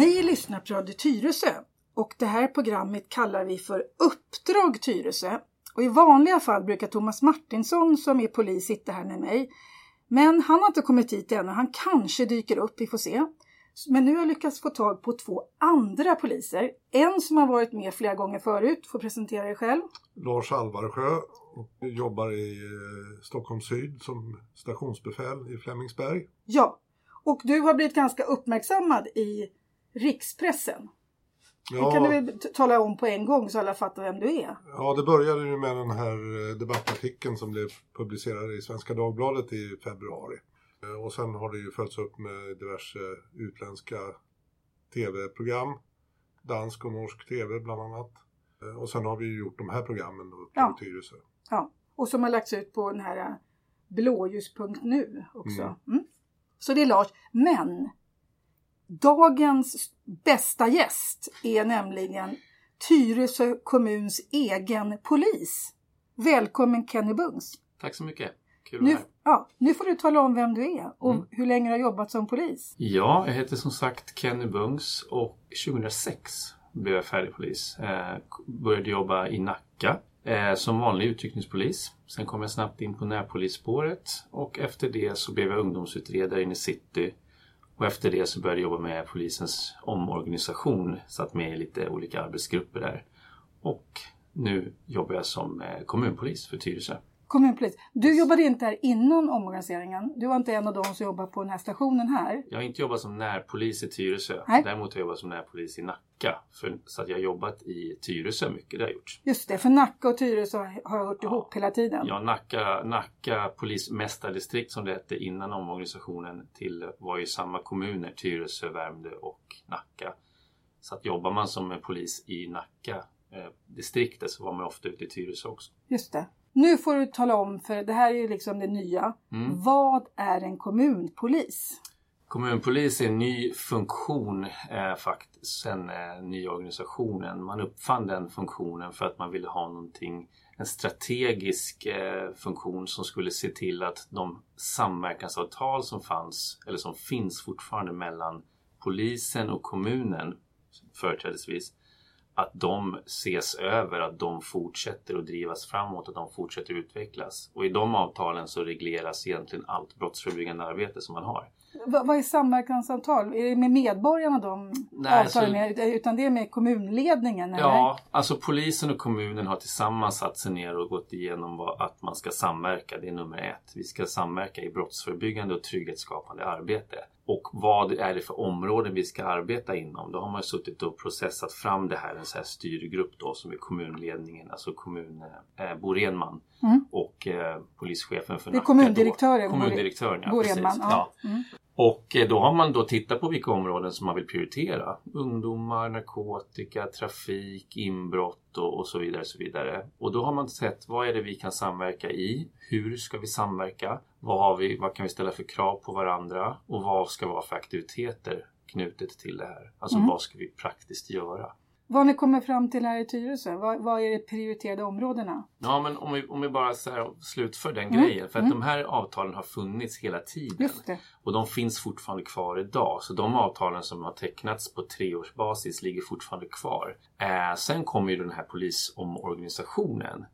Ni lyssnar på Radio Tyresö och det här programmet kallar vi för Uppdrag Tyresö. Och I vanliga fall brukar Thomas Martinsson som är polis sitta här med mig. Men han har inte kommit hit ännu. Han kanske dyker upp, vi får se. Men nu har jag lyckats få tag på två andra poliser. En som har varit med flera gånger förut, får presentera dig själv. Lars Alvarsjö och jobbar i eh, Stockholm Syd som stationsbefäl i Flemingsberg. Ja, och du har blivit ganska uppmärksammad i rikspressen. Ja. Det kan du väl tala om på en gång så alla fattar vem du är? Ja, det började ju med den här eh, debattartikeln som blev publicerad i Svenska Dagbladet i februari. Eh, och sen har det ju följts upp med diverse utländska tv-program. Dansk och norsk tv bland annat. Eh, och sen har vi ju gjort de här programmen då på ja. Tyresö. Ja, och som har lagts ut på den här blåljus.nu också. Mm. Mm. Så det är Lars. Men dagens bästa gäst är nämligen Tyresö kommuns egen polis. Välkommen Kenny Bungs. Tack så mycket. Kul nu, ja, nu får du tala om vem du är och mm. hur länge du har jobbat som polis. Ja, jag heter som sagt Kenny Bungs och 2006 blev jag färdig polis. Eh, började jobba i Nacka eh, som vanlig utryckningspolis. Sen kom jag snabbt in på närpolisspåret och efter det så blev jag ungdomsutredare inne i city. Och efter det så började jag jobba med polisens omorganisation. Satt med i lite olika arbetsgrupper där. Och nu jobbar jag som eh, kommunpolis för Tyresö kommunpolis. Du jobbade inte här innan omorganiseringen. Du var inte en av de som jobbar på den här stationen här. Jag har inte jobbat som närpolis i Tyresö. Nej. Däremot har jag jobbat som närpolis i Nacka. För, så att jag har jobbat i Tyresö mycket, det har jag gjort. Just det, för Nacka och Tyresö har hört ja. ihop hela tiden. Ja, Nacka, Nacka polismästardistrikt som det hette innan omorganisationen till var ju samma kommuner, Tyresö, Värmdö och Nacka. Så att jobbar man som polis i Nacka eh, distriktet så var man ofta ute i Tyresö också. Just det. Nu får du tala om, för det här är ju liksom det nya. Mm. Vad är en kommunpolis? Kommunpolis är en ny funktion eh, faktiskt sen eh, nyorganisationen. Man uppfann den funktionen för att man ville ha någonting, en strategisk eh, funktion som skulle se till att de samverkansavtal som fanns, eller som finns fortfarande mellan polisen och kommunen företrädesvis, att de ses över, att de fortsätter att drivas framåt, att de fortsätter utvecklas. Och i de avtalen så regleras egentligen allt brottsförebyggande arbete som man har. V vad är samverkansavtal? Är det med medborgarna de Nej, avtalen med? Utan det är med kommunledningen? Eller? Ja, alltså polisen och kommunen har tillsammans satt sig ner och gått igenom vad, att man ska samverka. Det är nummer ett. Vi ska samverka i brottsförebyggande och trygghetsskapande arbete. Och vad är det för områden vi ska arbeta inom? Då har man suttit och processat fram det här, en så här styrgrupp då som är kommunledningen, alltså kommun, eh, Bo Renman mm. och eh, polischefen för Det är kommundirektören. Kommundirektören, ja. Precis. Ja. ja. Mm. Och eh, då har man då tittat på vilka områden som man vill prioritera. Ungdomar, narkotika, trafik, inbrott och, och, så vidare. Så vidare. Och då har man sett vad är det vi kan samverka i? Hur ska vi samverka? Vad, har vi, vad kan vi ställa för krav på varandra? Och vad ska vara för aktiviteter knutet till det här? Alltså mm. vad ska vi praktiskt göra? Vad ni kommer fram till här i Tyresö? Vad, vad är de prioriterade områdena? Ja, men om vi, om vi bara så här slutför den mm. grejen. För att mm. de här avtalen har funnits hela tiden. Och de finns fortfarande kvar idag. Så de avtalen som har tecknats på treårsbasis ligger fortfarande kvar. Eh, sen kommer ju den här polisomorganisationen.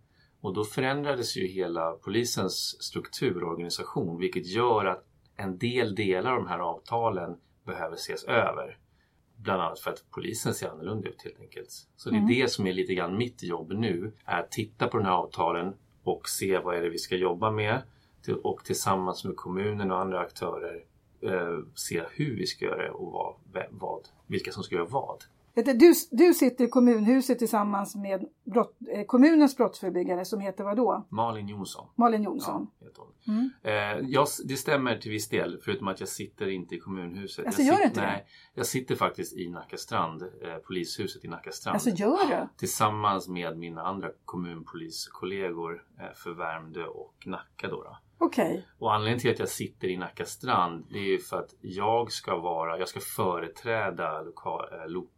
Och då förändrades ju hela polisens struktur och organisation. Vilket gör att en del delar av de här avtalen behöver ses över. Bland annat för att polisen ser annorlunda ut helt enkelt. Så det är mm. det som är lite grann mitt jobb nu. Är att titta på de här avtalen och se vad är det vi ska jobba med. Och tillsammans med kommunen och andra aktörer eh, se hur vi ska göra det och vad, vad, vilka som ska göra vad. Du, du sitter i kommunhuset tillsammans med brott, eh, kommunens brottsförebyggare som heter vad då? Malin Jonsson. Malin Jonsson. Ja, mm. eh, jag, det stämmer till viss del förutom att jag sitter inte i kommunhuset. Alltså, jag gör sitter, inte nej, Jag sitter faktiskt i Nacka strand, eh, polishuset i Nacka strand. Alltså gör du? Tillsammans med mina andra kommunpoliskollegor eh, för Värmdö och Nacka då. då. Okay. Och anledningen till att jag sitter i Nacka strand det är ju för att jag ska vara, jag ska företräda lokal, eh, lo,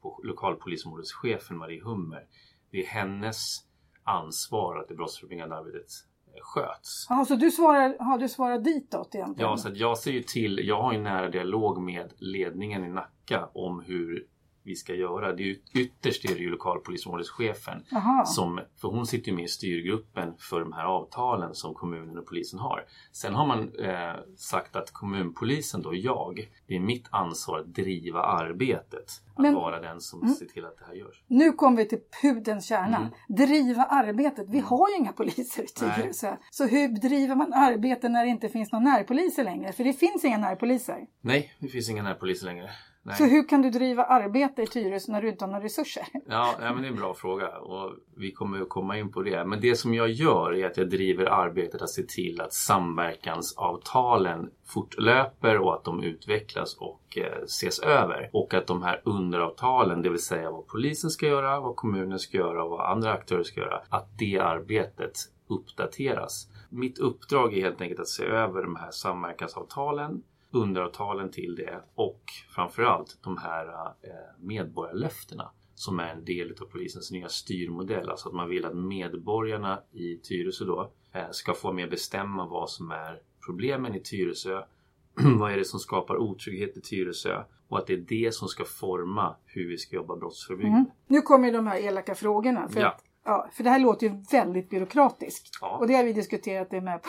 Marie Hummer. Det är hennes ansvar att det brottsförebyggande arbetet eh, sköts. Jaha, så du svarar, har du svarat ditåt egentligen? Ja, så jag ser ju till, jag har en nära dialog med ledningen i Nacka om hur vi ska göra. Det är ju, ytterst är det ju lokalpolisområdeschefen som, för hon sitter ju med i styrgruppen för de här avtalen som kommunen och polisen har. Sen har man eh, sagt att kommunpolisen då, jag, det är mitt ansvar att driva arbetet. Att Men, vara den som mm. ser till att det här görs. Nu kommer vi till pudelns kärna. Mm. Driva arbetet. Vi mm. har ju inga poliser i Tyresö. Så hur driver man arbete när det inte finns några närpoliser längre? För det finns inga närpoliser. Nej, det finns inga närpoliser längre. Nej. Så hur kan du driva arbete i Tyresö när du inte har några resurser? Ja, ja men det är en bra fråga och vi kommer att komma in på det. Men det som jag gör är att jag driver arbetet att se till att samverkansavtalen fortlöper och att de utvecklas och eh, ses över. Och att de här underavtalen, det vill säga vad polisen ska göra, vad kommunen ska göra och vad andra aktörer ska göra, att det arbetet uppdateras. Mitt uppdrag är helt enkelt att se över de här samverkansavtalen underavtalen till det och framförallt de här eh, medborgarlöftena som är en del av polisens nya styrmodell. Alltså att man vill att medborgarna i Tyresö då eh, ska få med bestämma vad som är problemen i Tyresö. vad är det som skapar otrygghet i Tyresö? Och att det är det som ska forma hur vi ska jobba brottsförebyggande. Mm. Nu kommer de här elaka frågorna. För, ja. Att, ja, för det här låter ju väldigt byråkratiskt. Ja. Och det har vi diskuterat det med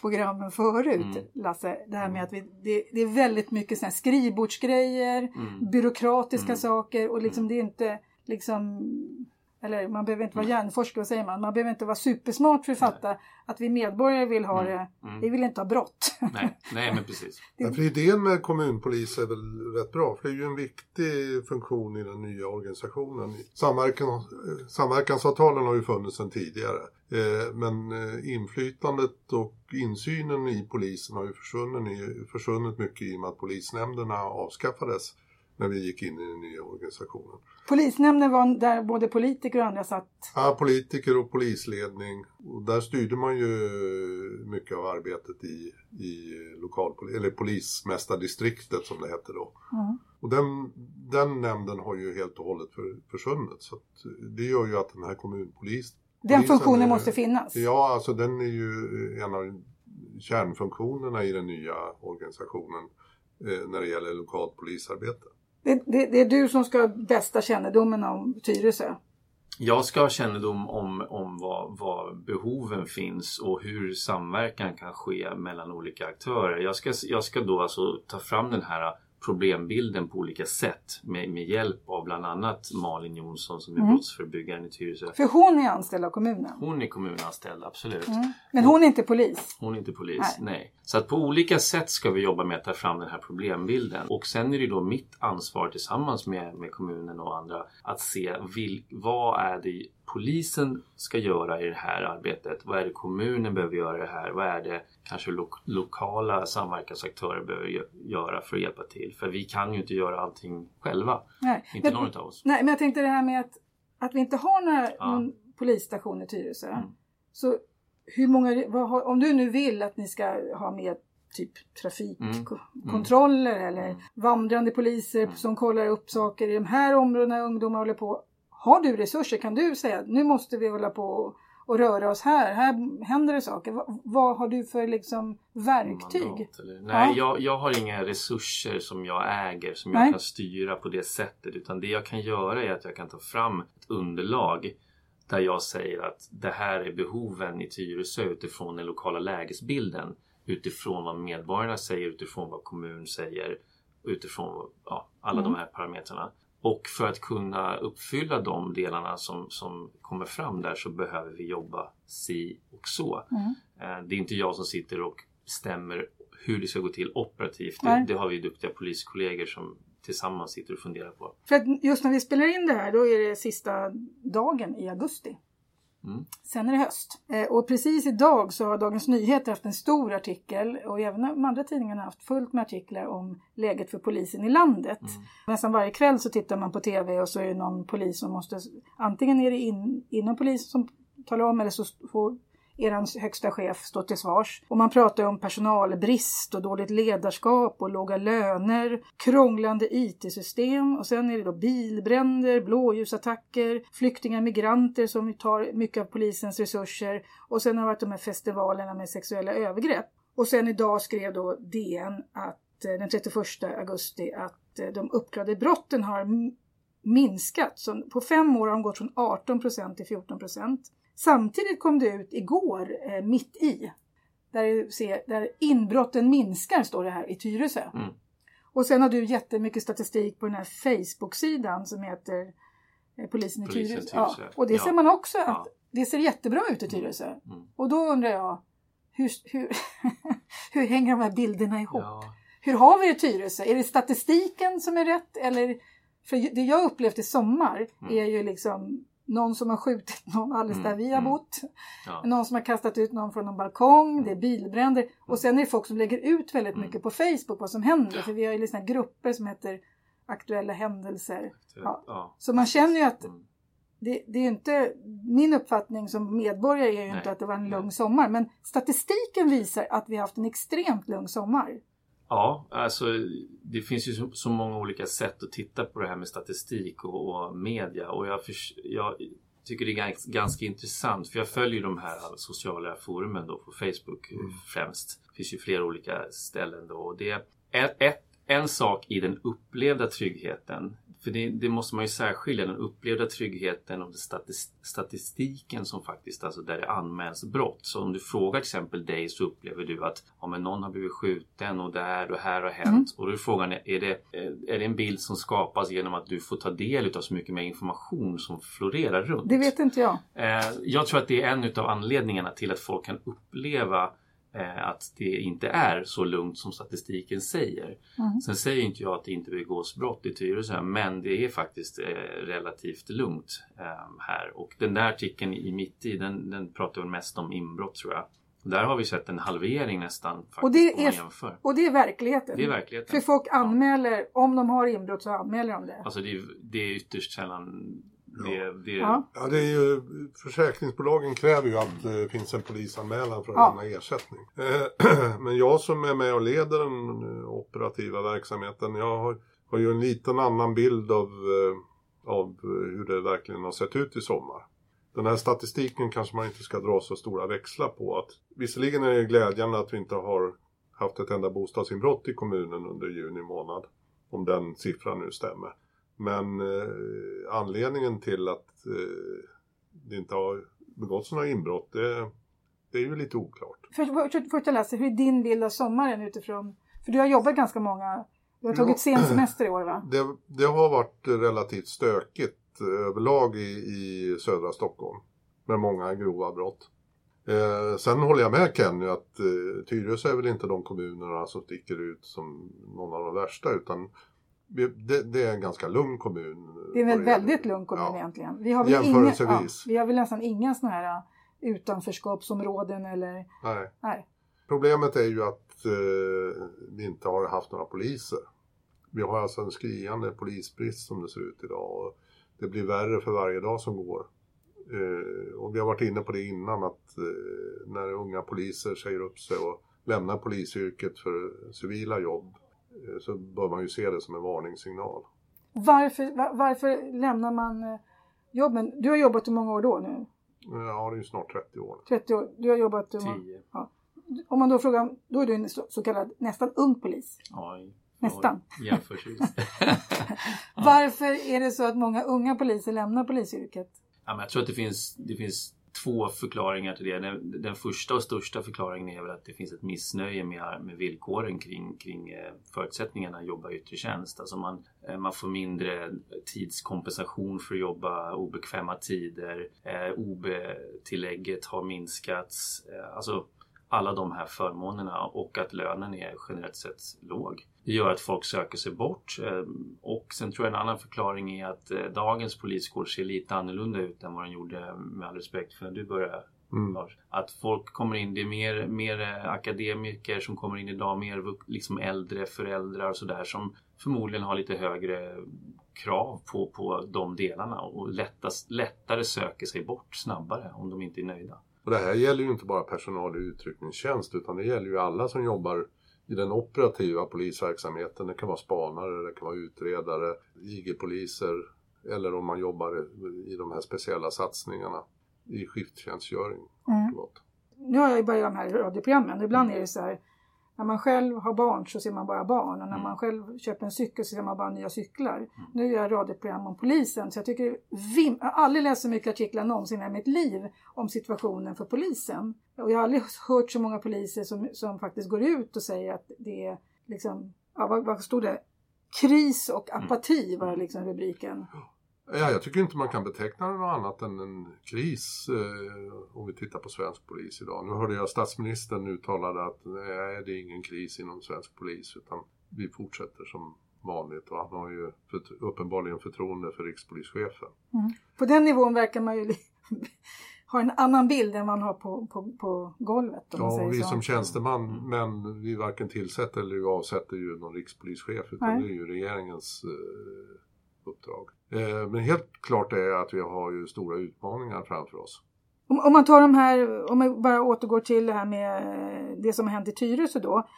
programmen förut, mm. Lasse. Det här med att vi, det, det är väldigt mycket såna skrivbordsgrejer, mm. byråkratiska mm. saker och liksom mm. det är inte liksom eller man behöver inte vara hjärnforskare, vad säger man? Man behöver inte vara supersmart för att fatta Nej. att vi medborgare vill ha mm. det. Mm. Vi vill inte ha brott. Nej, Nej men precis. ja, för idén med kommunpolis är väl rätt bra, för det är ju en viktig funktion i den nya organisationen. Samverkan, samverkansavtalen har ju funnits sedan tidigare. Eh, men eh, inflytandet och insynen i polisen har ju försvunnit, försvunnit mycket i och med att polisnämnderna avskaffades när vi gick in i den nya organisationen. Polisnämnden var där både politiker och andra satt? Ja, politiker och polisledning. Och där styrde man ju mycket av arbetet i, i lokalpol eller polismästardistriktet som det hette då. Mm. Och den, den nämnden har ju helt och hållet för, försvunnit. Så det gör ju att den här kommunpolisen... Den funktionen är, måste finnas? Ja, alltså den är ju en av kärnfunktionerna i den nya organisationen eh, när det gäller lokalt polisarbete. Det, det, det, är du som ska ha bästa kännedomen om Tyresö. Jag ska ha kännedom om, om vad, vad, behoven finns och hur samverkan kan ske mellan olika aktörer. Jag ska, jag ska då alltså ta fram den här problembilden på olika sätt med, med hjälp av bland annat Malin Jonsson som är mm. brottsförebyggaren i Tyresö. För hon är anställd av kommunen? Hon är kommunanställd, absolut. Mm. Men hon är inte polis? Hon är inte polis, nej. nej. Så att på olika sätt ska vi jobba med att ta fram den här problembilden. Och sen är det då mitt ansvar tillsammans med, med kommunen och andra att se vil, vad är det polisen ska göra i det här arbetet? Vad är det kommunen behöver göra i det här? Vad är det kanske lo lokala samverkansaktörer behöver göra för att hjälpa till? För vi kan ju inte göra allting själva. Nej. Inte men, någon av oss. Nej, men jag tänkte det här med att, att vi inte har några, ja. någon polisstation i Tyresö. Mm. Så hur många, vad, om du nu vill att ni ska ha med typ trafikkontroller mm. eller mm. vandrande poliser mm. som kollar upp saker i de här områdena ungdomar håller på. Har du resurser kan du säga nu måste vi hålla på och röra oss här. Här händer det saker. vad, vad har du för liksom verktyg? Mandat, Nej, ja. jag, jag har inga resurser som jag äger som jag kan styra på det sättet. Utan det jag kan göra är att jag kan ta fram ett underlag där jag säger att det här är behoven i Tyresö utifrån den lokala lägesbilden. Utifrån vad medborgarna säger, utifrån vad kommun säger, utifrån ja, alla mm. de här parametrarna. Och för att kunna uppfylla de delarna som, som kommer fram där så behöver vi jobba si och så. Mm. Eh, det är inte jag som sitter och bestämmer hur det ska gå till operativt. Det, det, har vi duktiga poliskollegor som tillsammans sitter och funderar på. För att just när vi spelar in det här då är det sista dagen i augusti. Mm. Sen är det höst. Eh, och precis idag så har Dagens Nyheter haft en stor artikel och även de andra tidningarna har haft fullt med artiklar om läget för polisen i landet. Mm. Nästan varje kväll så tittar man på TV och så är det någon polis som måste, antingen är det in, inom polisen som talar om eller så får er högsta chef stå till svars. Och man pratar om personalbrist och dåligt ledarskap och låga löner, krånglande IT-system och sen är det då bilbränder, blåljusattacker, flyktingar, migranter som tar mycket av polisens resurser och sen har det varit de här festivalerna med sexuella övergrepp. Och sen idag skrev då DN att eh, den 31 augusti att eh, de uppklarade brotten har minskat. Så på fem år har de gått från 18 procent till 14 procent. Samtidigt kom det ut igår, eh, mitt i, där, ser, där inbrotten minskar, står det här, i Tyresö. Mm. Och sen har du jättemycket statistik på den här Facebook-sidan som heter eh, Polisen i Tyresö. Tyresö. Ja. Och det ja. ser man också att ja. det ser jättebra ut i Tyresö. Mm. Mm. Och då undrar jag, hur, hur, hur hänger de här bilderna ihop? Hur har vi det i Tyresö? Är det statistiken som är rätt? Eller, för det jag upplevt i sommar mm. är ju liksom någon som har skjutit någon alldeles mm. där vi har mm. bott. Ja. Någon som har kastat ut någon från en balkong, mm. det är bilbränder. Och sen är det folk som lägger ut väldigt mm. mycket på Facebook vad som händer. För vi har ju liksom grupper som heter aktuella händelser. Ja. Ja. Så man känner ju att mm. det, det, är inte, min uppfattning som medborgare är ju Nej. inte att det var en lugn sommar. Men statistiken visar att vi har haft en extremt lugn sommar. Ja, alltså det finns ju så, många olika sätt att titta på det här med statistik och, och media och jag, för, jag, tycker det är ganska, ganska, intressant för jag följer de här sociala forumen då på Facebook mm. främst. Det finns ju flera olika ställen då och det är ett, en sak i den upplevda tryggheten för det, det, måste man ju särskilja den upplevda tryggheten och statistiken som faktiskt, alltså där det anmäls brott. Så om du frågar till exempel dig så upplever du att ja, men någon har blivit skjuten och där och här har hänt. Mm. Och då är frågan, är det, är det en bild som skapas genom att du får ta del av så mycket mer information som florerar runt? Det vet inte jag. Eh, jag tror att det är en av anledningarna till att folk kan uppleva att det inte är så lugnt som statistiken säger. Mm. Sen säger inte jag att det inte begås brott i Tyresö men det är faktiskt eh, relativt lugnt eh, här. Och den där artikeln i Mitt i den, den pratar väl mest om inbrott tror jag. Där har vi sett en halvering nästan. Faktiskt, och, det är, och det är verkligheten. Det är verkligheten. För folk anmäler, ja. om de har inbrott så anmäler de det. Alltså det är, det är ytterst sällan det, det... Ja. ja, det är ju, försäkringsbolagen kräver ju att det finns en polisanmälan för att ja. lämna ersättning. Eh, men jag som är med och leder den operativa verksamheten, jag har, har ju en liten annan bild av, eh, av hur det verkligen har sett ut i sommar. Den här statistiken kanske man inte ska dra så stora växlar på. Att, visserligen är det glädjande att vi inte har haft ett enda bostadsinbrott i kommunen under juni månad. Om den siffran nu stämmer. Men eh, anledningen till att eh, det inte har begåtts några inbrott det, det är ju lite oklart. Först, först jag läser, hur är din bild av sommaren utifrån? För du har jobbat ganska många, du har tagit sen semester i år va? Det, det, har varit relativt stökigt överlag i, i södra Stockholm. Med många grova brott. Eh, sen håller jag med Kenny att eh, Tyresö är väl inte de kommunerna som sticker ut som någon av de värsta utan det, det, är en ganska lugn kommun. Det är en väldigt lugn kommun ja. egentligen. Vi har, väl inga, ja, vi har väl nästan inga sådana här äh, utanförskapsområden eller... Nej. Nej. Problemet är ju att eh, vi inte har haft några poliser. Vi har alltså en skriande polisbrist som det ser ut idag. Och det blir värre för varje dag som går. Eh, och vi har varit inne på det innan att eh, när unga poliser säger upp sig och lämnar polisyrket för civila jobb så bör man ju se det som en varningssignal. Varför, var, varför lämnar man eh, jobben? Du har jobbat hur många år då nu? Ja, det är ju snart 30 år. 30 år. Du har jobbat... 10. Ja. Om man då frågar, då är du en så, så kallad nästan ung polis. Ja, nästan. Jämförelsevis. Varför är det så att många unga poliser lämnar polisyrket? Ja, men jag tror att det finns, det finns två förklaringar till det. Den, den, första och största förklaringen är väl att det finns ett missnöje med, med villkoren kring, kring eh, förutsättningarna att jobba i yttre tjänst. Alltså man, eh, man får mindre tidskompensation för att jobba obekväma tider. Eh, OB-tillägget har minskats. Alltså alla de här förmånerna och att lönen är generellt sett låg. Det gör att folk söker sig bort ehm, och sen tror jag en annan förklaring är att eh, dagens poliskår ser lite annorlunda ut än vad den gjorde med all respekt för när du började Mm. Att folk kommer in, det är mer, mer eh, akademiker som kommer in idag, mer liksom äldre föräldrar och sådär som förmodligen har lite högre krav på, på de delarna och lättast, lättare söker sig bort snabbare om de inte är nöjda. Och det här gäller ju inte bara personal i utryckningstjänst utan det gäller ju alla som jobbar i den operativa polisverksamheten. Det kan vara spanare, det kan vara utredare, IG-poliser eller om man jobbar i de här speciella satsningarna i skifttjänstgöring. Mm. Nu har jag ju börjat de här radioprogrammen. Ibland är det så här när man själv har barn så ser man bara barn och när mm. man själv köper en cykel så ser man bara nya cyklar. Mm. Nu gör jag radioprogram om polisen så jag tycker vim, jag har aldrig läst så mycket artiklar någonsin i mitt liv om situationen för polisen. Och jag har aldrig hört så många poliser som, som faktiskt går ut och säger att det är liksom, ja vad, vad stod det? Kris och apati var liksom rubriken. Ja, jag tycker inte man kan beteckna det något annat än en kris eh, om vi tittar på svensk polis idag. Nu hörde jag statsministern uttalade att nej, det är ingen kris inom svensk polis utan vi fortsätter som vanligt och han har ju för, uppenbarligen förtroende för rikspolischefen. Mm. På den nivån verkar man ju ha en annan bild än man har på, på, på golvet. ja, och vi så. som tjänsteman, mm. men vi varken tillsätter eller avsätter ju någon rikspolischef utan Nej. det är ju regeringens eh, uppdrag. Eh, men helt klart är att vi har ju stora utmaningar framför oss. Om, om man tar de här, om man bara återgår till det här med det som har hänt i Tyresö då.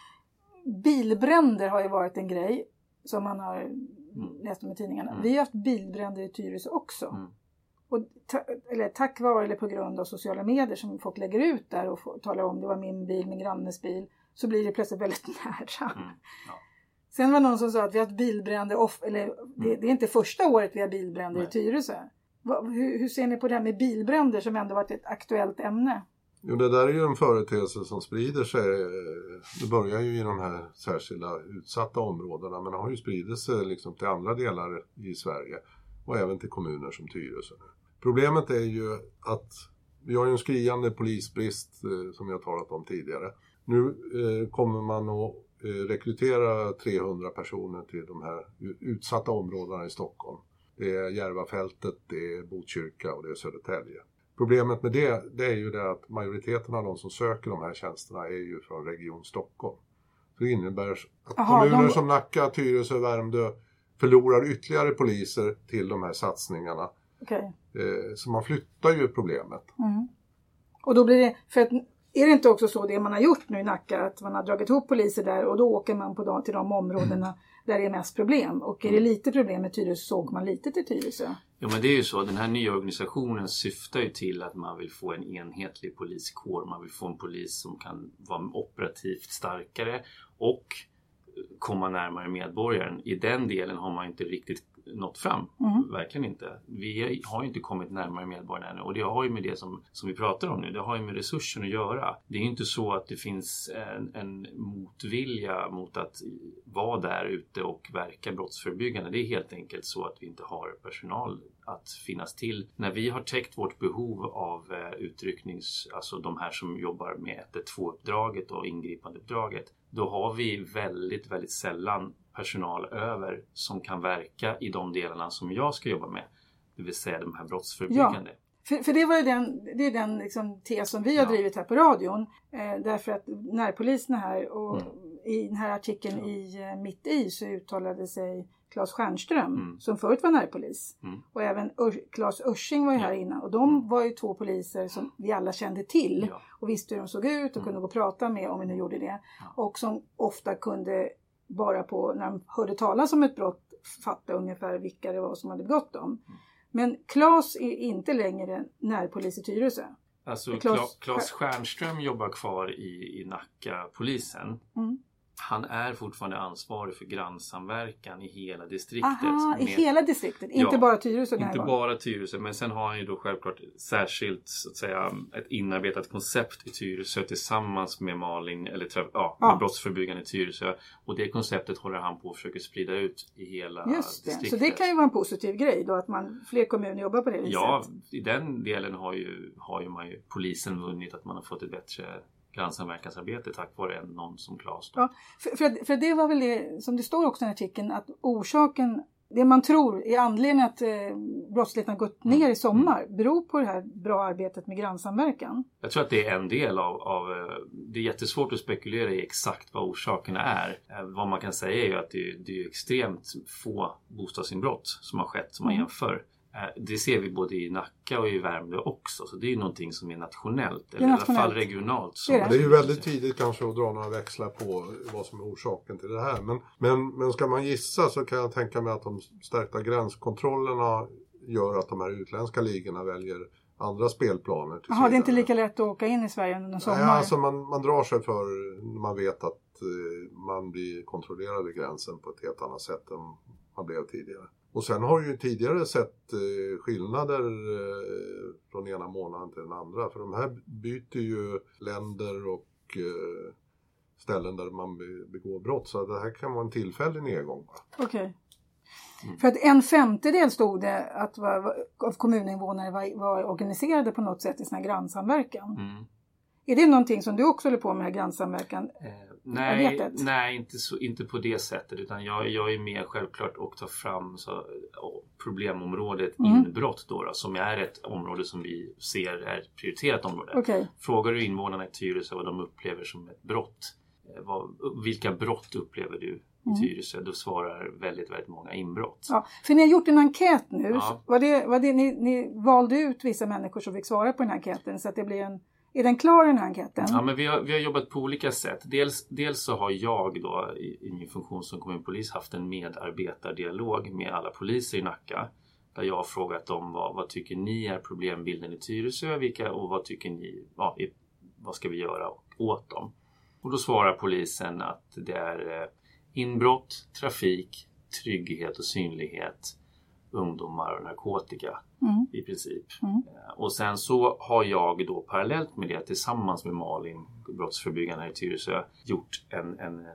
Bilbränder har ju varit en grej som man har mm. läst om i tidningarna. Mm. Vi har haft bilbränder i Tyresö också. Mm. Och ta, eller tack vare eller på grund av sociala medier som folk lägger ut där och talar om det var min bil, min grannes bil. Så blir det plötsligt väldigt nära. Mm. Ja. Sen var det någon som sa att vi har haft bilbränder, off, eller det, det, är inte första året vi har bilbränder Nej. i Tyresö. hur, hur, ser ni på det här med bilbränder som ändå varit ett aktuellt ämne? Jo, det där är ju en företeelse som sprider sig. Det börjar ju i de här särskilda utsatta områdena men har ju spridit sig liksom till andra delar i Sverige och även till kommuner som Tyresö. Problemet är ju att vi har ju en skriande polisbrist eh, som har talat om tidigare. Nu eh, kommer man att rekrytera 300 personer till de här utsatta områdena i Stockholm. Det är Järvafältet, det är Botkyrka och det är Södertälje. Problemet med det, det är ju det att majoriteten av de som söker de här tjänsterna är ju från Region Stockholm. Så det innebär att Aha, kommuner de... som Nacka, Tyresö, och Värmdö förlorar ytterligare poliser till de här satsningarna. Okay. Eh, så man flyttar ju problemet. Mm. Och då blir det, för att är det inte också så det man har gjort nu i Nacka att man har dragit ihop poliser där och då åker man på de, till de områdena där det är mest problem och är det mm. lite problem med Tyresö så åker man lite till Tyresö. Ja men det är ju så, den här nya organisationen syftar ju till att man vill få en enhetlig poliskår. Man vill få en polis som kan vara operativt starkare och komma närmare medborgaren. I den delen har man inte riktigt nått fram. Mm. Verkligen inte. Vi har inte kommit närmare medborgarna ännu och det har ju med det som, som vi pratar om nu, det har ju med resursen att göra. Det är inte så att det finns en, en motvilja mot att vara där ute och verka brottsförebyggande. Det är helt enkelt så att vi inte har personal att finnas till. När vi har täckt vårt behov av eh, utrycknings, alltså de här som jobbar med 112-uppdraget och ingripandeuppdraget, då har vi väldigt, väldigt sällan personal över som kan verka i de delarna som jag ska jobba med. Det vill säga de här brottsförebyggande. Ja. För, för det, var ju den, det är den liksom tes som vi har ja. drivit här på radion. Eh, därför att närpolisen här och mm. i den här artikeln ja. i eh, Mitt i så uttalade sig Claes Stjernström mm. som förut var närpolis. Mm. Och även Ur Claes Ursing var ju här innan och de mm. var ju två poliser som vi alla kände till ja. och visste hur de såg ut och mm. kunde gå och prata med om vi nu gjorde det. Och som ofta kunde bara på när de hörde talas om ett brott fatta ungefär vilka det var som hade begått dem. Mm. Men Claes är inte längre närpolis i Tyresö. Alltså Claes Stjernström jobbar kvar i, i Nacka polisen. Mm han är fortfarande ansvarig för grannsamverkan i hela distriktet. Aha, med, i hela distriktet? Inte ja, bara Tyresö? Inte bara Tyresö, men sen har han ju då självklart särskilt så att säga ett inarbetat koncept i Tyresö tillsammans med Malin, eller ja, ja. Brottsförebyggande i Tyresö. Och det konceptet håller han på att försöka sprida ut i hela Just det. distriktet. Så det kan ju vara en positiv grej då att man, fler kommuner jobbar på det viset? Ja, i den delen har ju, har ju, man ju polisen vunnit att man har fått ett bättre grannsamverkansarbete tack vare någon som Claes. Ja, för, för, för, det var väl det som det står också i artikeln att orsaken det man tror är anledningen att eh, brottsligheten har gått ner i sommar beror på det här bra arbetet med grannsamverkan. Jag tror att det är en del av, av eh, det är jättesvårt att spekulera i exakt vad orsakerna är. Eh, vad man kan säga är ju att det, det är extremt få bostadsinbrott som har skett som man mm. jämför. Eh, det ser vi både i Nacka och i Värmdö också. Så det är ju någonting som är nationellt. Eller nationellt. i alla fall regionalt. Det är, det. är ju väldigt tidigt kanske att dra några växlar på vad som är orsaken till det här. Men, men, men ska man gissa så kan jag tänka mig att de stärkta gränskontrollerna gör att de här utländska ligorna väljer andra spelplaner. Jaha, det är inte lika lätt att åka in i Sverige under sommar? Nej, alltså man, man drar sig för när man vet att eh, man blir kontrollerad vid gränsen på ett helt annat sätt än man blev tidigare. Och sen har vi ju tidigare sett eh, skillnader eh, från ena månaden till den andra. För de här byter ju länder och eh, ställen där man begår brott. Så det här kan vara en tillfällig nedgång. Okej. Okay. Mm. För att en femtedel stod det att var, av kommuninvånare var, var organiserade på något sätt i sina grannsamverkan. Mm. Är det någonting som du också håller på med, grannsamverkan? Nej, nej inte, så, inte på det sättet utan jag, jag är med självklart och tar fram så, problemområdet mm. inbrott då, då, som är ett område som vi ser är ett prioriterat område. Okay. Frågar du invånarna i Tyresö vad de upplever som ett brott eh, vad, vilka brott upplever du i mm. Tyresö? Då svarar väldigt, väldigt många inbrott. Ja, för ni har gjort en enkät nu. Ja. Var det, var det, ni, ni valde ut vissa människor som fick svara på den här enkäten så att det blir en är den klar den här enkäten? Ja, men vi har, vi har jobbat på olika sätt. Dels, dels så har jag då i, i min funktion som kommunpolis haft en medarbetardialog med alla poliser i Nacka. Där jag har frågat dem vad, vad tycker ni är problembilden i Tyresö vilka, och vad tycker ni, ja, vad ska vi göra åt dem? Och då svarar polisen att det är eh, inbrott, trafik, trygghet och synlighet, ungdomar och narkotika mm. i princip. Mm. Eh, och sen så har jag då parallellt med det tillsammans med Malin, brottsförebyggande i Tyresö, gjort en, en eh,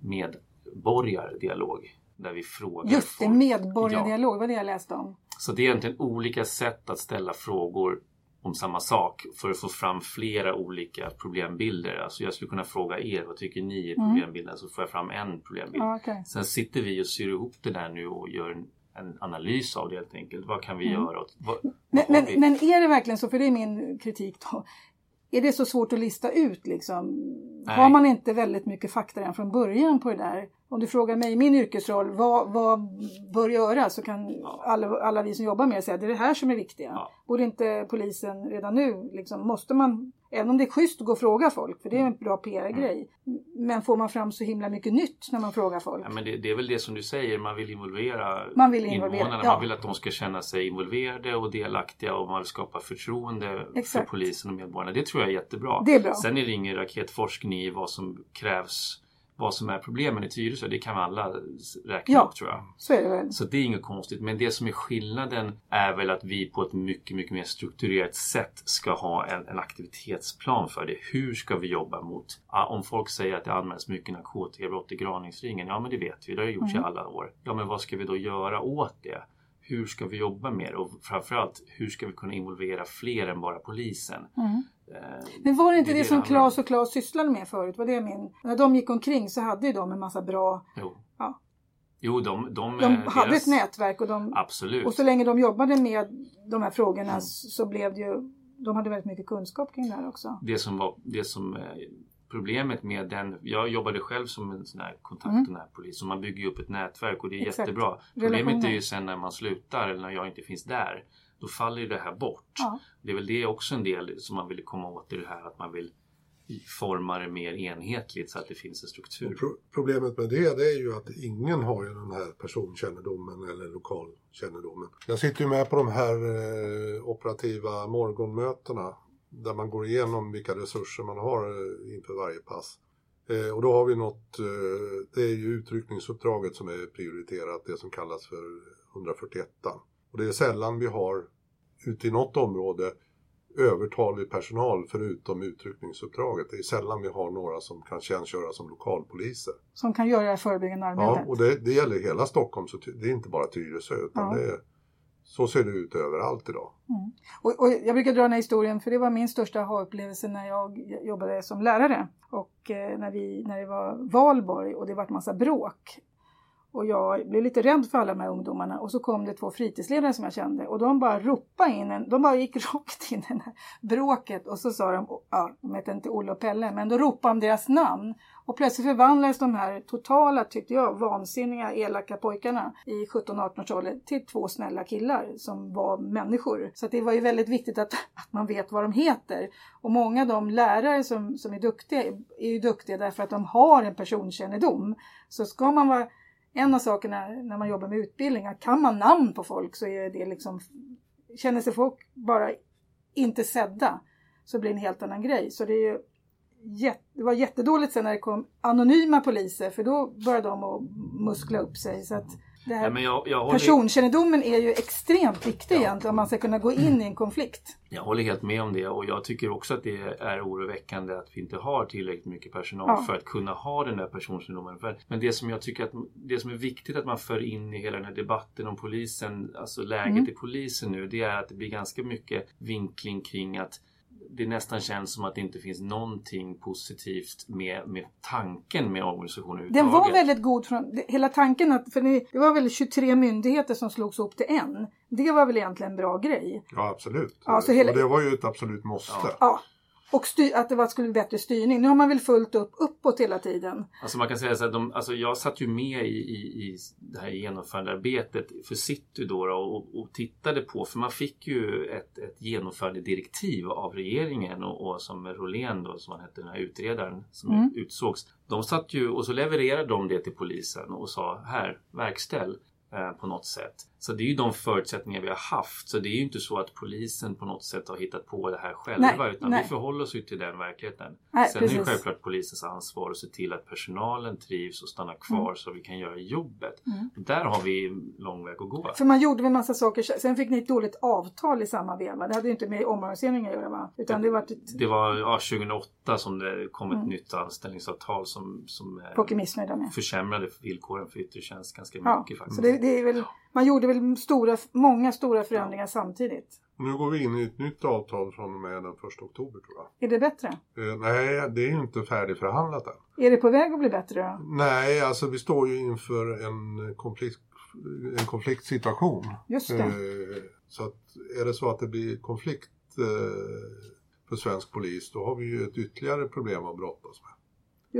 medborgardialog. Där vi frågar Just det, medborgardialog, ja. vad det jag läste om. Så det är egentligen olika sätt att ställa frågor om samma sak för att få fram flera olika problembilder. Alltså jag skulle kunna fråga er, vad tycker ni är mm. problembilden? Mm. Så får jag fram en problembild. Ah, okay. Sen sitter vi och syr ihop det där nu och gör en, en analys av det helt enkelt. Vad kan vi mm. göra? Vad, men, men, men, är det verkligen så, för det är min kritik då. Är det så svårt att lista ut liksom? Nej. Har man inte väldigt mycket fakta redan från början på det där? Om du frågar mig i min yrkesroll, vad, vad bör göras? Så kan ja. alla, alla vi som jobbar med det säga det är det här som är viktiga. Ja. Borde inte polisen redan nu, liksom, måste man Även om det är schysst att gå och fråga folk, för det är en bra PR-grej. Mm. Men får man fram så himla mycket nytt när man frågar folk? Ja, men det, det är väl det som du säger, man vill involvera man vill involvera, invånarna. Ja. Man vill att de ska känna sig involverade och delaktiga och man vill skapa förtroende Exakt. för polisen och medborgarna. Det tror jag är jättebra. Det är bra. Sen är det ingen raketforskning i vad som krävs vad som är problemen i Tyresö, det kan alla räkna ja, upp tror jag. Så är det väl. Så det är inget konstigt. Men det som är skillnaden är väl att vi på ett mycket, mycket mer strukturerat sätt ska ha en, en aktivitetsplan för det. Hur ska vi jobba mot, om folk säger att det används mycket narkotikabrott i Graningsringen, ja men det vet vi, det har gjorts mm. i alla år. Ja men vad ska vi då göra åt det? Hur ska vi jobba med det? Och framförallt hur ska vi kunna involvera fler än bara polisen? Mm. Eh, Men var det inte det, det som Claes och Claes sysslade med förut? Var det min... När de gick omkring så hade ju de en massa bra... Jo. Ja. Jo, de, de, de eh, hade ett nätverk och de... Absolut. Och så länge de jobbade med de här frågorna mm. så blev det ju... De hade väldigt mycket kunskap kring det här också. Det som var det som eh, problemet med den, jag jobbade själv som en sån här kontakt mm. polis och man bygger ju upp ett nätverk och det är Exakt. jättebra. Problemet är ju sen när man slutar eller när jag inte finns där då faller ju det här bort. Ja. Det är väl det också en del som man vill komma åt i det här att man vill forma det mer enhetligt så att det finns en struktur. Pro problemet med det, det är ju att ingen har ju den här personkännedomen eller lokalkännedomen. Jag sitter ju med på de här eh, operativa morgonmötena där man går igenom vilka resurser man har eh, inför varje pass. Eh, och då har vi något, eh, det är ju utryckningsuppdraget som är prioriterat, det som kallas för 141. Och det är sällan vi har ute i något område övertalig personal förutom utryckningsuppdraget. Det är sällan vi har några som kan tjänstgöra som lokalpoliser. Som kan göra det förebyggande arbetet? Ja, och det, det gäller hela Stockholm, så det är inte bara Tyresö utan ja. det är, så ser det ut överallt idag. Mm. Och, och, jag brukar dra den här historien för det var min största aha-upplevelse när jag jobbade som lärare. Och eh, när, vi, när det var valborg och det var en massa bråk och jag blev lite rädd för alla de här ungdomarna och så kom det två fritidsledare som jag kände och de bara ropade in en, de bara gick rakt in i det här bråket och så sa de, ja, de hette inte Olle och Pelle, men då ropade de deras namn. Och plötsligt förvandlades de här totala, tyckte jag, vansinniga, elaka pojkarna i 17-18-årsåldern till två snälla killar som var människor. Så det var ju väldigt viktigt att, att man vet vad de heter. Och många av de lärare som, som är duktiga är ju duktiga därför att de har en personkännedom. Så ska man vara en av sakerna när man jobbar med utbildning, att kan man namn på folk så är det liksom, känner sig folk bara inte sedda så blir det en helt annan grej. Så det, är ju det var jättedåligt sen när det kom anonyma poliser för då började de att muskla upp sig. Så att det här, ja, jag, jag håller... Personkännedomen är ju extremt viktig ja. egentligen om man ska kunna gå in i en konflikt. Jag håller helt med om det och jag tycker också att det är oroväckande att vi inte har tillräckligt mycket personal ja. för att kunna ha den där personkännedomen. Men det som jag tycker att det som är viktigt att man för in i hela den här debatten om polisen, alltså läget mm. i polisen nu, det är att det blir ganska mycket vinkling kring att det nästan känns som att det inte finns någonting positivt med, med tanken med organisationen Den var väldigt god från hela tanken att, för det var väl 23 myndigheter som slogs ihop till en. Det var väl egentligen en bra grej? Ja absolut. Ja, hela... Och det var ju ett absolut måste. Ja. Och styr, att det var, skulle bli bättre styrning. Nu har man väl fullt upp uppåt hela tiden. Alltså man kan säga så att de, alltså jag satt ju med i, i, i det här genomförandearbetet för City då, då och, och, tittade på, för man fick ju ett, ett genomförandedirektiv av regeringen och, och som Rolén då, som han hette, den här utredaren som mm. utsågs. De satt ju och så levererade de det till polisen och sa här, verkställ. Eh, på något sätt. Så det är ju de förutsättningar vi har haft. Så det är ju inte så att polisen på något sätt har hittat på det här själva nej, utan nej. vi förhåller oss ju till den verkligheten. Nej, Sen precis. är det självklart polisens ansvar att se till att personalen trivs och stannar kvar mm. så vi kan göra jobbet. Mm. Där har vi lång väg att gå. För man gjorde väl massa saker. Sen fick ni ett dåligt avtal i samma veva. Det hade ju inte med omorganiseringen att göra va? Utan det, det var, ett... det var ja, 2008 som det kom ett mm. nytt anställningsavtal som, som eh, försämrade villkoren för yttre tjänst ganska ja, mycket. Faktiskt. Så det, det är väl, man gjorde väl stora, många stora förändringar samtidigt. Nu går vi in i ett nytt avtal från och med den 1 oktober tror jag. Är det bättre? Eh, nej, det är ju inte färdigförhandlat än. Är det på väg att bli bättre då? Nej, alltså vi står ju inför en konflikt, en konfliktsituation. Just det. Eh, så att är det så att det blir konflikt eh, för svensk polis då har vi ju ett ytterligare problem att brottas med.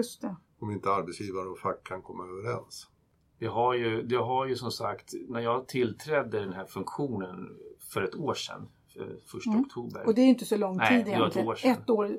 Just det. Om inte arbetsgivare och fack kan komma överens. Det har, ju, det har ju som sagt, när jag tillträdde den här funktionen för ett år sedan, första mm. oktober. Och det är inte så lång tid Nej, egentligen. Ett år, ett år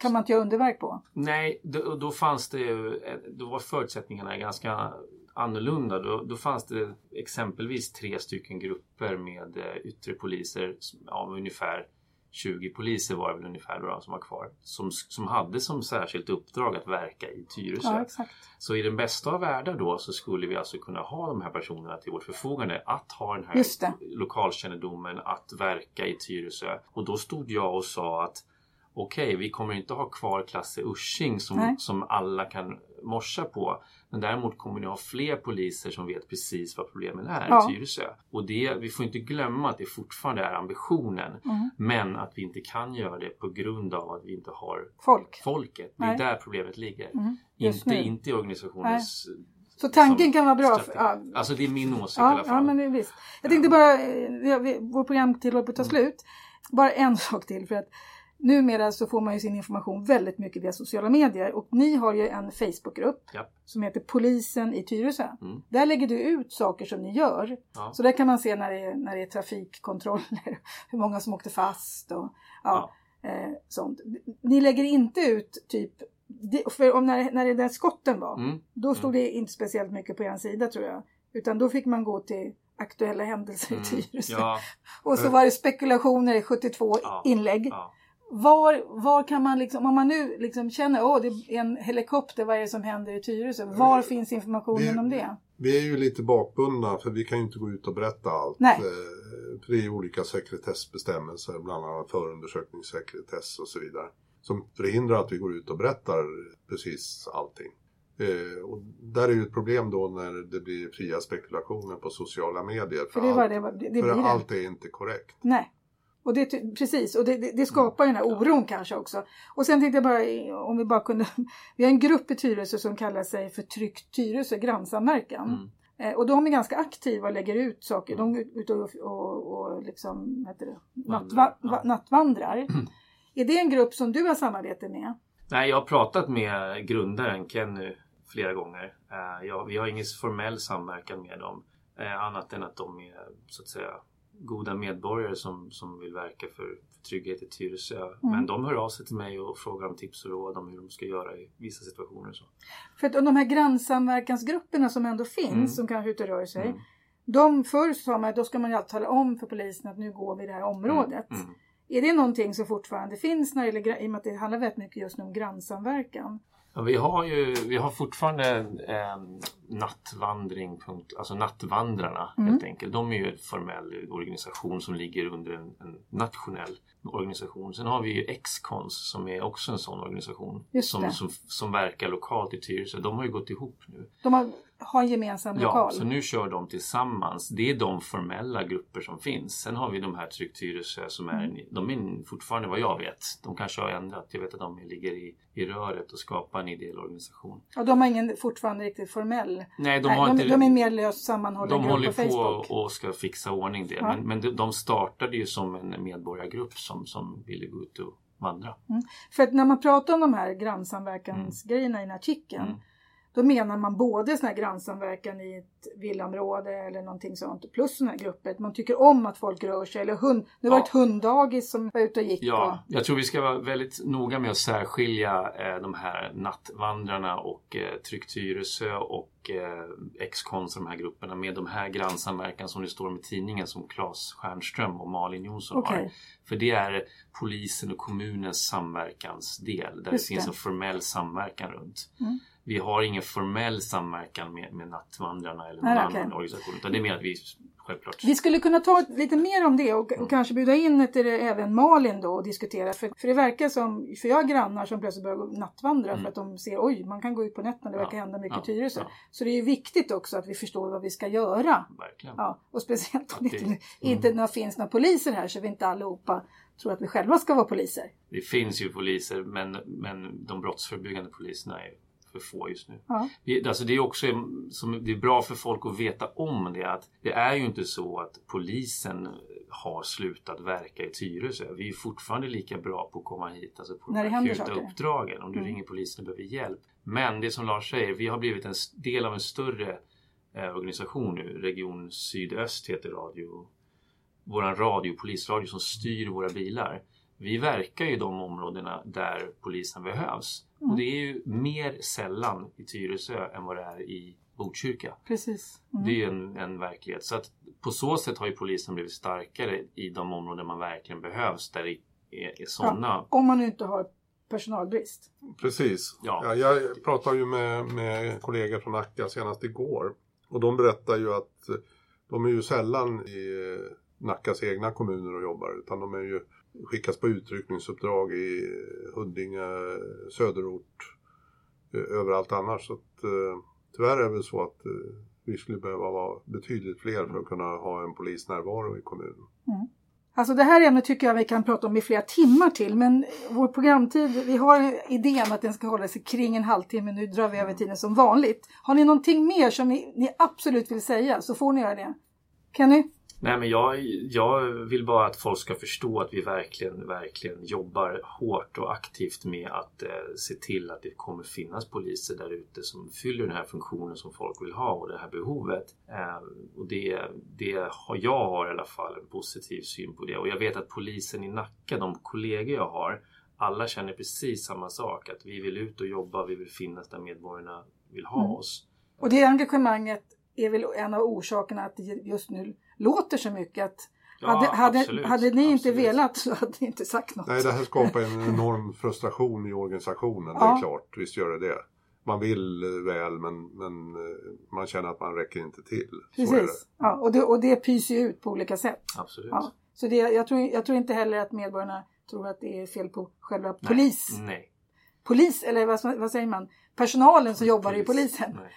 kan man inte göra underverk på. Nej, då, då fanns det ju, då var förutsättningarna ganska annorlunda. Då, då fanns det exempelvis tre stycken grupper med eh, yttre poliser av ungefär 20 poliser var det väl ungefär då, som var kvar. Som, som hade som särskilt uppdrag att verka i Tyresö. Ja, så i den bästa av världar då så skulle vi alltså kunna ha de här personerna till vårt förfogande. Att ha den här lokalkännedomen, att verka i Tyresö. Och då stod jag och sa att okej, okay, vi kommer inte ha kvar Klasse Usching som, som alla kan morsa på. Men däremot kommer ni ha fler poliser som vet precis vad problemen är ja. i Tyresö. Och det, vi får inte glömma att det fortfarande är ambitionen. Mm. Men att vi inte kan göra det på grund av att vi inte har Folk. folket. Det är Nej. där problemet ligger. Mm. Inte, inte i organisationens Nej. Så tanken kan vara bra. För, ja. Alltså det är min åsikt ja, i alla fall. Ja, men det visst. Jag tänkte bara, eh, vår programtid håller på att ta mm. slut. Bara en sak till. för att Numera så får man ju sin information väldigt mycket via sociala medier och ni har ju en Facebookgrupp ja. som heter Polisen i Tyresö. Mm. Där lägger du ut saker som ni gör. Ja. Så där kan man se när det, är, när det är trafikkontroller, hur många som åkte fast och ja. Eh, sånt. Ni lägger inte ut typ för om när, när det där skotten var, mm. då stod mm. det inte speciellt mycket på en sida tror jag. Utan då fick man gå till aktuella händelser i mm. Tyresö. Ja. Och så var det spekulationer i 72 inlägg. Var, var kan man liksom, om man nu liksom känner att det är en helikopter, vad är det som händer i Tyresö? Var finns informationen vi, om det? Vi är ju lite bakbundna för vi kan ju inte gå ut och berätta allt. Nej. Eh, för det är olika sekretessbestämmelser, bland annat förundersökningssekretess och så vidare. Som förhindrar att vi går ut och berättar precis allting. Eh, och där är ju ett problem då när det blir fria spekulationer på sociala medier. För, för, det allt, det, det, för allt är inte korrekt. Nej. Och det, precis, och det, det, skapar ju den här oron kanske också. Och sen tänkte jag bara, om vi bara kunde, vi har en grupp i Tyresö som kallar sig för Tryggt Tyresö, grannsamverkan. Mm. Eh, och de är ganska aktiva och lägger ut saker. De är ute och, och, och liksom, heter det, nattva, ja. nattvandrar. Mm. Är det en grupp som du har samarbete med? Nej, jag har pratat med grundaren Kenny flera gånger. Eh, jag, vi har ingen formell samverkan med dem. Eh, annat än att de är så att säga goda medborgare som, som vill verka för, för trygghet i Tyresö. Mm. Men de hör av sig till mig och frågar om tips och råd om hur de ska göra i vissa situationer. Så. För att de här grannsamverkansgrupperna som ändå finns, mm. som kanske ute rör sig. Mm. De förr sa man att då ska man ju alltid tala om för polisen att nu går vi i det här området. Mm. mm. Är det någonting som fortfarande finns när det gäller, i och med att det handlar väldigt mycket just nu om grannsamverkan? Ja, vi har ju vi har fortfarande eh, nattvandring, alltså Nattvandrarna mm. helt enkelt. De är ju en formell organisation som ligger under en, en nationell organisation. Sen har vi ju Excons som är också en sån organisation som, som, som, verkar lokalt i Tyresö. De har ju gått ihop nu. De har, har en gemensam lokal? Ja, så nu kör de tillsammans. Det är de formella grupper som finns. Sen har vi de här Tyresö som är, mm. de är fortfarande vad jag vet. De kanske har ändrat. Jag vet att de ligger i, i röret och skapar en ideell organisation. Och de har ingen fortfarande riktigt formell? Nej, de, har de, inte, de är mer löst sammanhållen grupp på Facebook? De håller på och ska fixa ordning det. Ja. Men, men de, de startade ju som en medborgargrupp som som, ville gå ut och vandra. Mm. För att när man pratar om de här grannsamverkansgrejerna mm. i den artikeln mm. Då menar man både sån här grannsamverkan i ett villaområde eller någonting sånt plus såna här grupper. Man tycker om att folk rör sig. Eller hund. Nu var det ett hunddagis som var ute och gick. Ja, på. jag tror vi ska vara väldigt noga med att särskilja eh, de här nattvandrarna och eh, Trygg Tyresö och eh, X-Kons, de här grupperna med de här grannsamverkan som det står med tidningen som Claes Stjernström och Malin Jonsson okay. har. För det är polisen och kommunens samverkansdel där Just det finns det. en formell samverkan runt. Mm vi har ingen formell samverkan med, med Nattvandrarna eller någon Nej, okay. annan organisation. Utan det är mer att vi självklart. Vi skulle kunna ta lite mer om det och, mm. och kanske bjuda in ett, även Malin då och diskutera. För, för det verkar som, för jag har grannar som plötsligt börjar nattvandra mm. för att de ser oj, man kan gå ut på nätterna, det verkar ja. hända mycket ja. i Tyresö. Ja. Så det är ju viktigt också att vi förstår vad vi ska göra. Verkligen. Ja, och speciellt om det, inte, inte mm. finns några poliser här så vi inte allihopa tror att vi själva ska vara poliser. Det finns ju poliser men, men de brottsförebyggande poliserna är för få just nu. Ja. Det, alltså det är också som, det är bra för folk att veta om det att det är ju inte så att polisen har slutat verka i Tyresö. Vi är fortfarande lika bra på att komma hit alltså på de akuta uppdragen om du mm. ringer polisen och behöver hjälp. Men det som Lars säger, vi har blivit en del av en större eh, organisation nu. Region Sydöst heter radio. Våran radio, polisradio som styr våra bilar. Vi verkar i de områdena där polisen behövs. Mm. Och det är ju mer sällan i Tyresö än vad det är i Botkyrka. Precis. Mm. Det är en, en verklighet. Så att på så sätt har ju polisen blivit starkare i de områden man verkligen behövs. Där det är, är sådana. Ja, om man inte har personalbrist. Precis. Ja. ja jag pratade ju med, med kollegor från Nacka senast igår. Och de berättar ju att de är ju sällan i Nackas egna kommuner och jobbar. Utan de är ju skickas på utryckningsuppdrag i Huddinge, söderort, eh, överallt annars. Så att, eh, tyvärr är det väl så att eh, vi skulle behöva vara betydligt fler för att kunna ha en polisnärvaro i kommunen. Mm. Alltså det här ämnet tycker jag vi kan prata om i flera timmar till men vår programtid, vi har idén att den ska hålla sig kring en halvtimme, nu drar vi över tiden som vanligt. Har ni någonting mer som ni, ni absolut vill säga så får ni göra det. Kenny? Nej men jag, jag vill bara att folk ska förstå att vi verkligen, verkligen jobbar hårt och aktivt med att eh, se till att det kommer finnas poliser där ute som fyller den här funktionen som folk vill ha och det här behovet. Eh, och det, det har jag har i alla fall en positiv syn på det och jag vet att polisen i Nacka, de kollegor jag har, alla känner precis samma sak. Att vi vill ut och jobba, vi vill finnas där medborgarna vill ha mm. oss. Och det engagemanget är väl en av orsakerna att det just nu låter så mycket att Ja, hade, hade, absolut, hade ni inte absolut. velat så hade ni inte sagt något. Nej, det här skapar en enorm frustration i organisationen. Ja. Det är klart, visst gör det det. Man vill väl men, men eh, man känner att man räcker inte till. Precis, ja, och, det, och det pyser ju ut på olika sätt. Absolut. Ja. Så det, jag, tror, jag tror inte heller att medborgarna tror att det är fel på själva nej, polis. Nej. Polis, eller vad, vad säger man? Personalen som jobbar Polis. i polisen. Nej.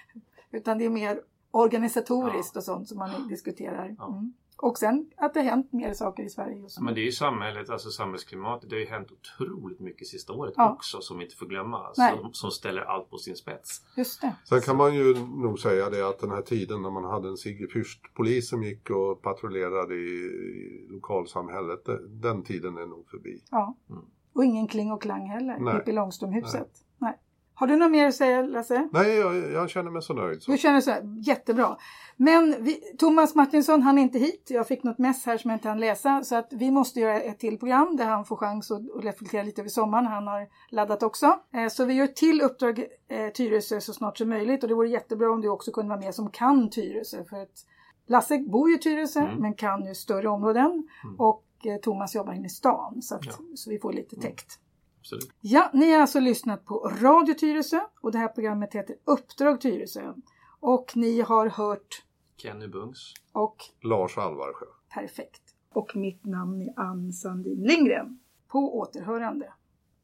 Utan det är mer organisatoriskt ja. och sånt som man diskuterar. Ja. Mm. Och sen att det har hänt mer saker i Sverige just nu. Men det är ju samhället, alltså samhällsklimatet. Det har ju hänt otroligt mycket sista året ja. också som vi inte får glömma. Alltså, som ställer allt på sin spets. Just det. Sen kan man ju nog säga det att den här tiden när man hade en Sigge Fürst-polis som gick och patrullerade i, i lokalsamhället. Den tiden är nog förbi. Ja. Mm. Och ingen kling och klang heller. Pippi Långstrump-huset. Har du något mer att säga Lasse? Nej, jag, jag känner mig så nöjd. Så. Du känner så jättebra. Men vi, Thomas Martinsson han är inte hit. Jag fick något mess här som jag inte hann läsa. Så att vi måste göra ett till program där han får chans att, att reflektera lite över sommaren. Han har laddat också. Eh, så vi gör till uppdrag eh, Tyresö så snart som möjligt. Och det vore jättebra om du också kunde vara med som kan Tyresö. För att Lasse bor ju i Tyresö mm. men kan ju större områden. Mm. Och eh, Thomas jobbar inne i stan så, att, Ja. så vi får lite täckt. Absolut. Ja, ni har alltså lyssnat på Radio Tyresö och det här programmet heter Uppdrag Tyresö. Och ni har hört Kenny Bungs. och Lars Alvarsjö. perfekt. Och mitt namn är Ann Sandin Lindgren. På återhörande.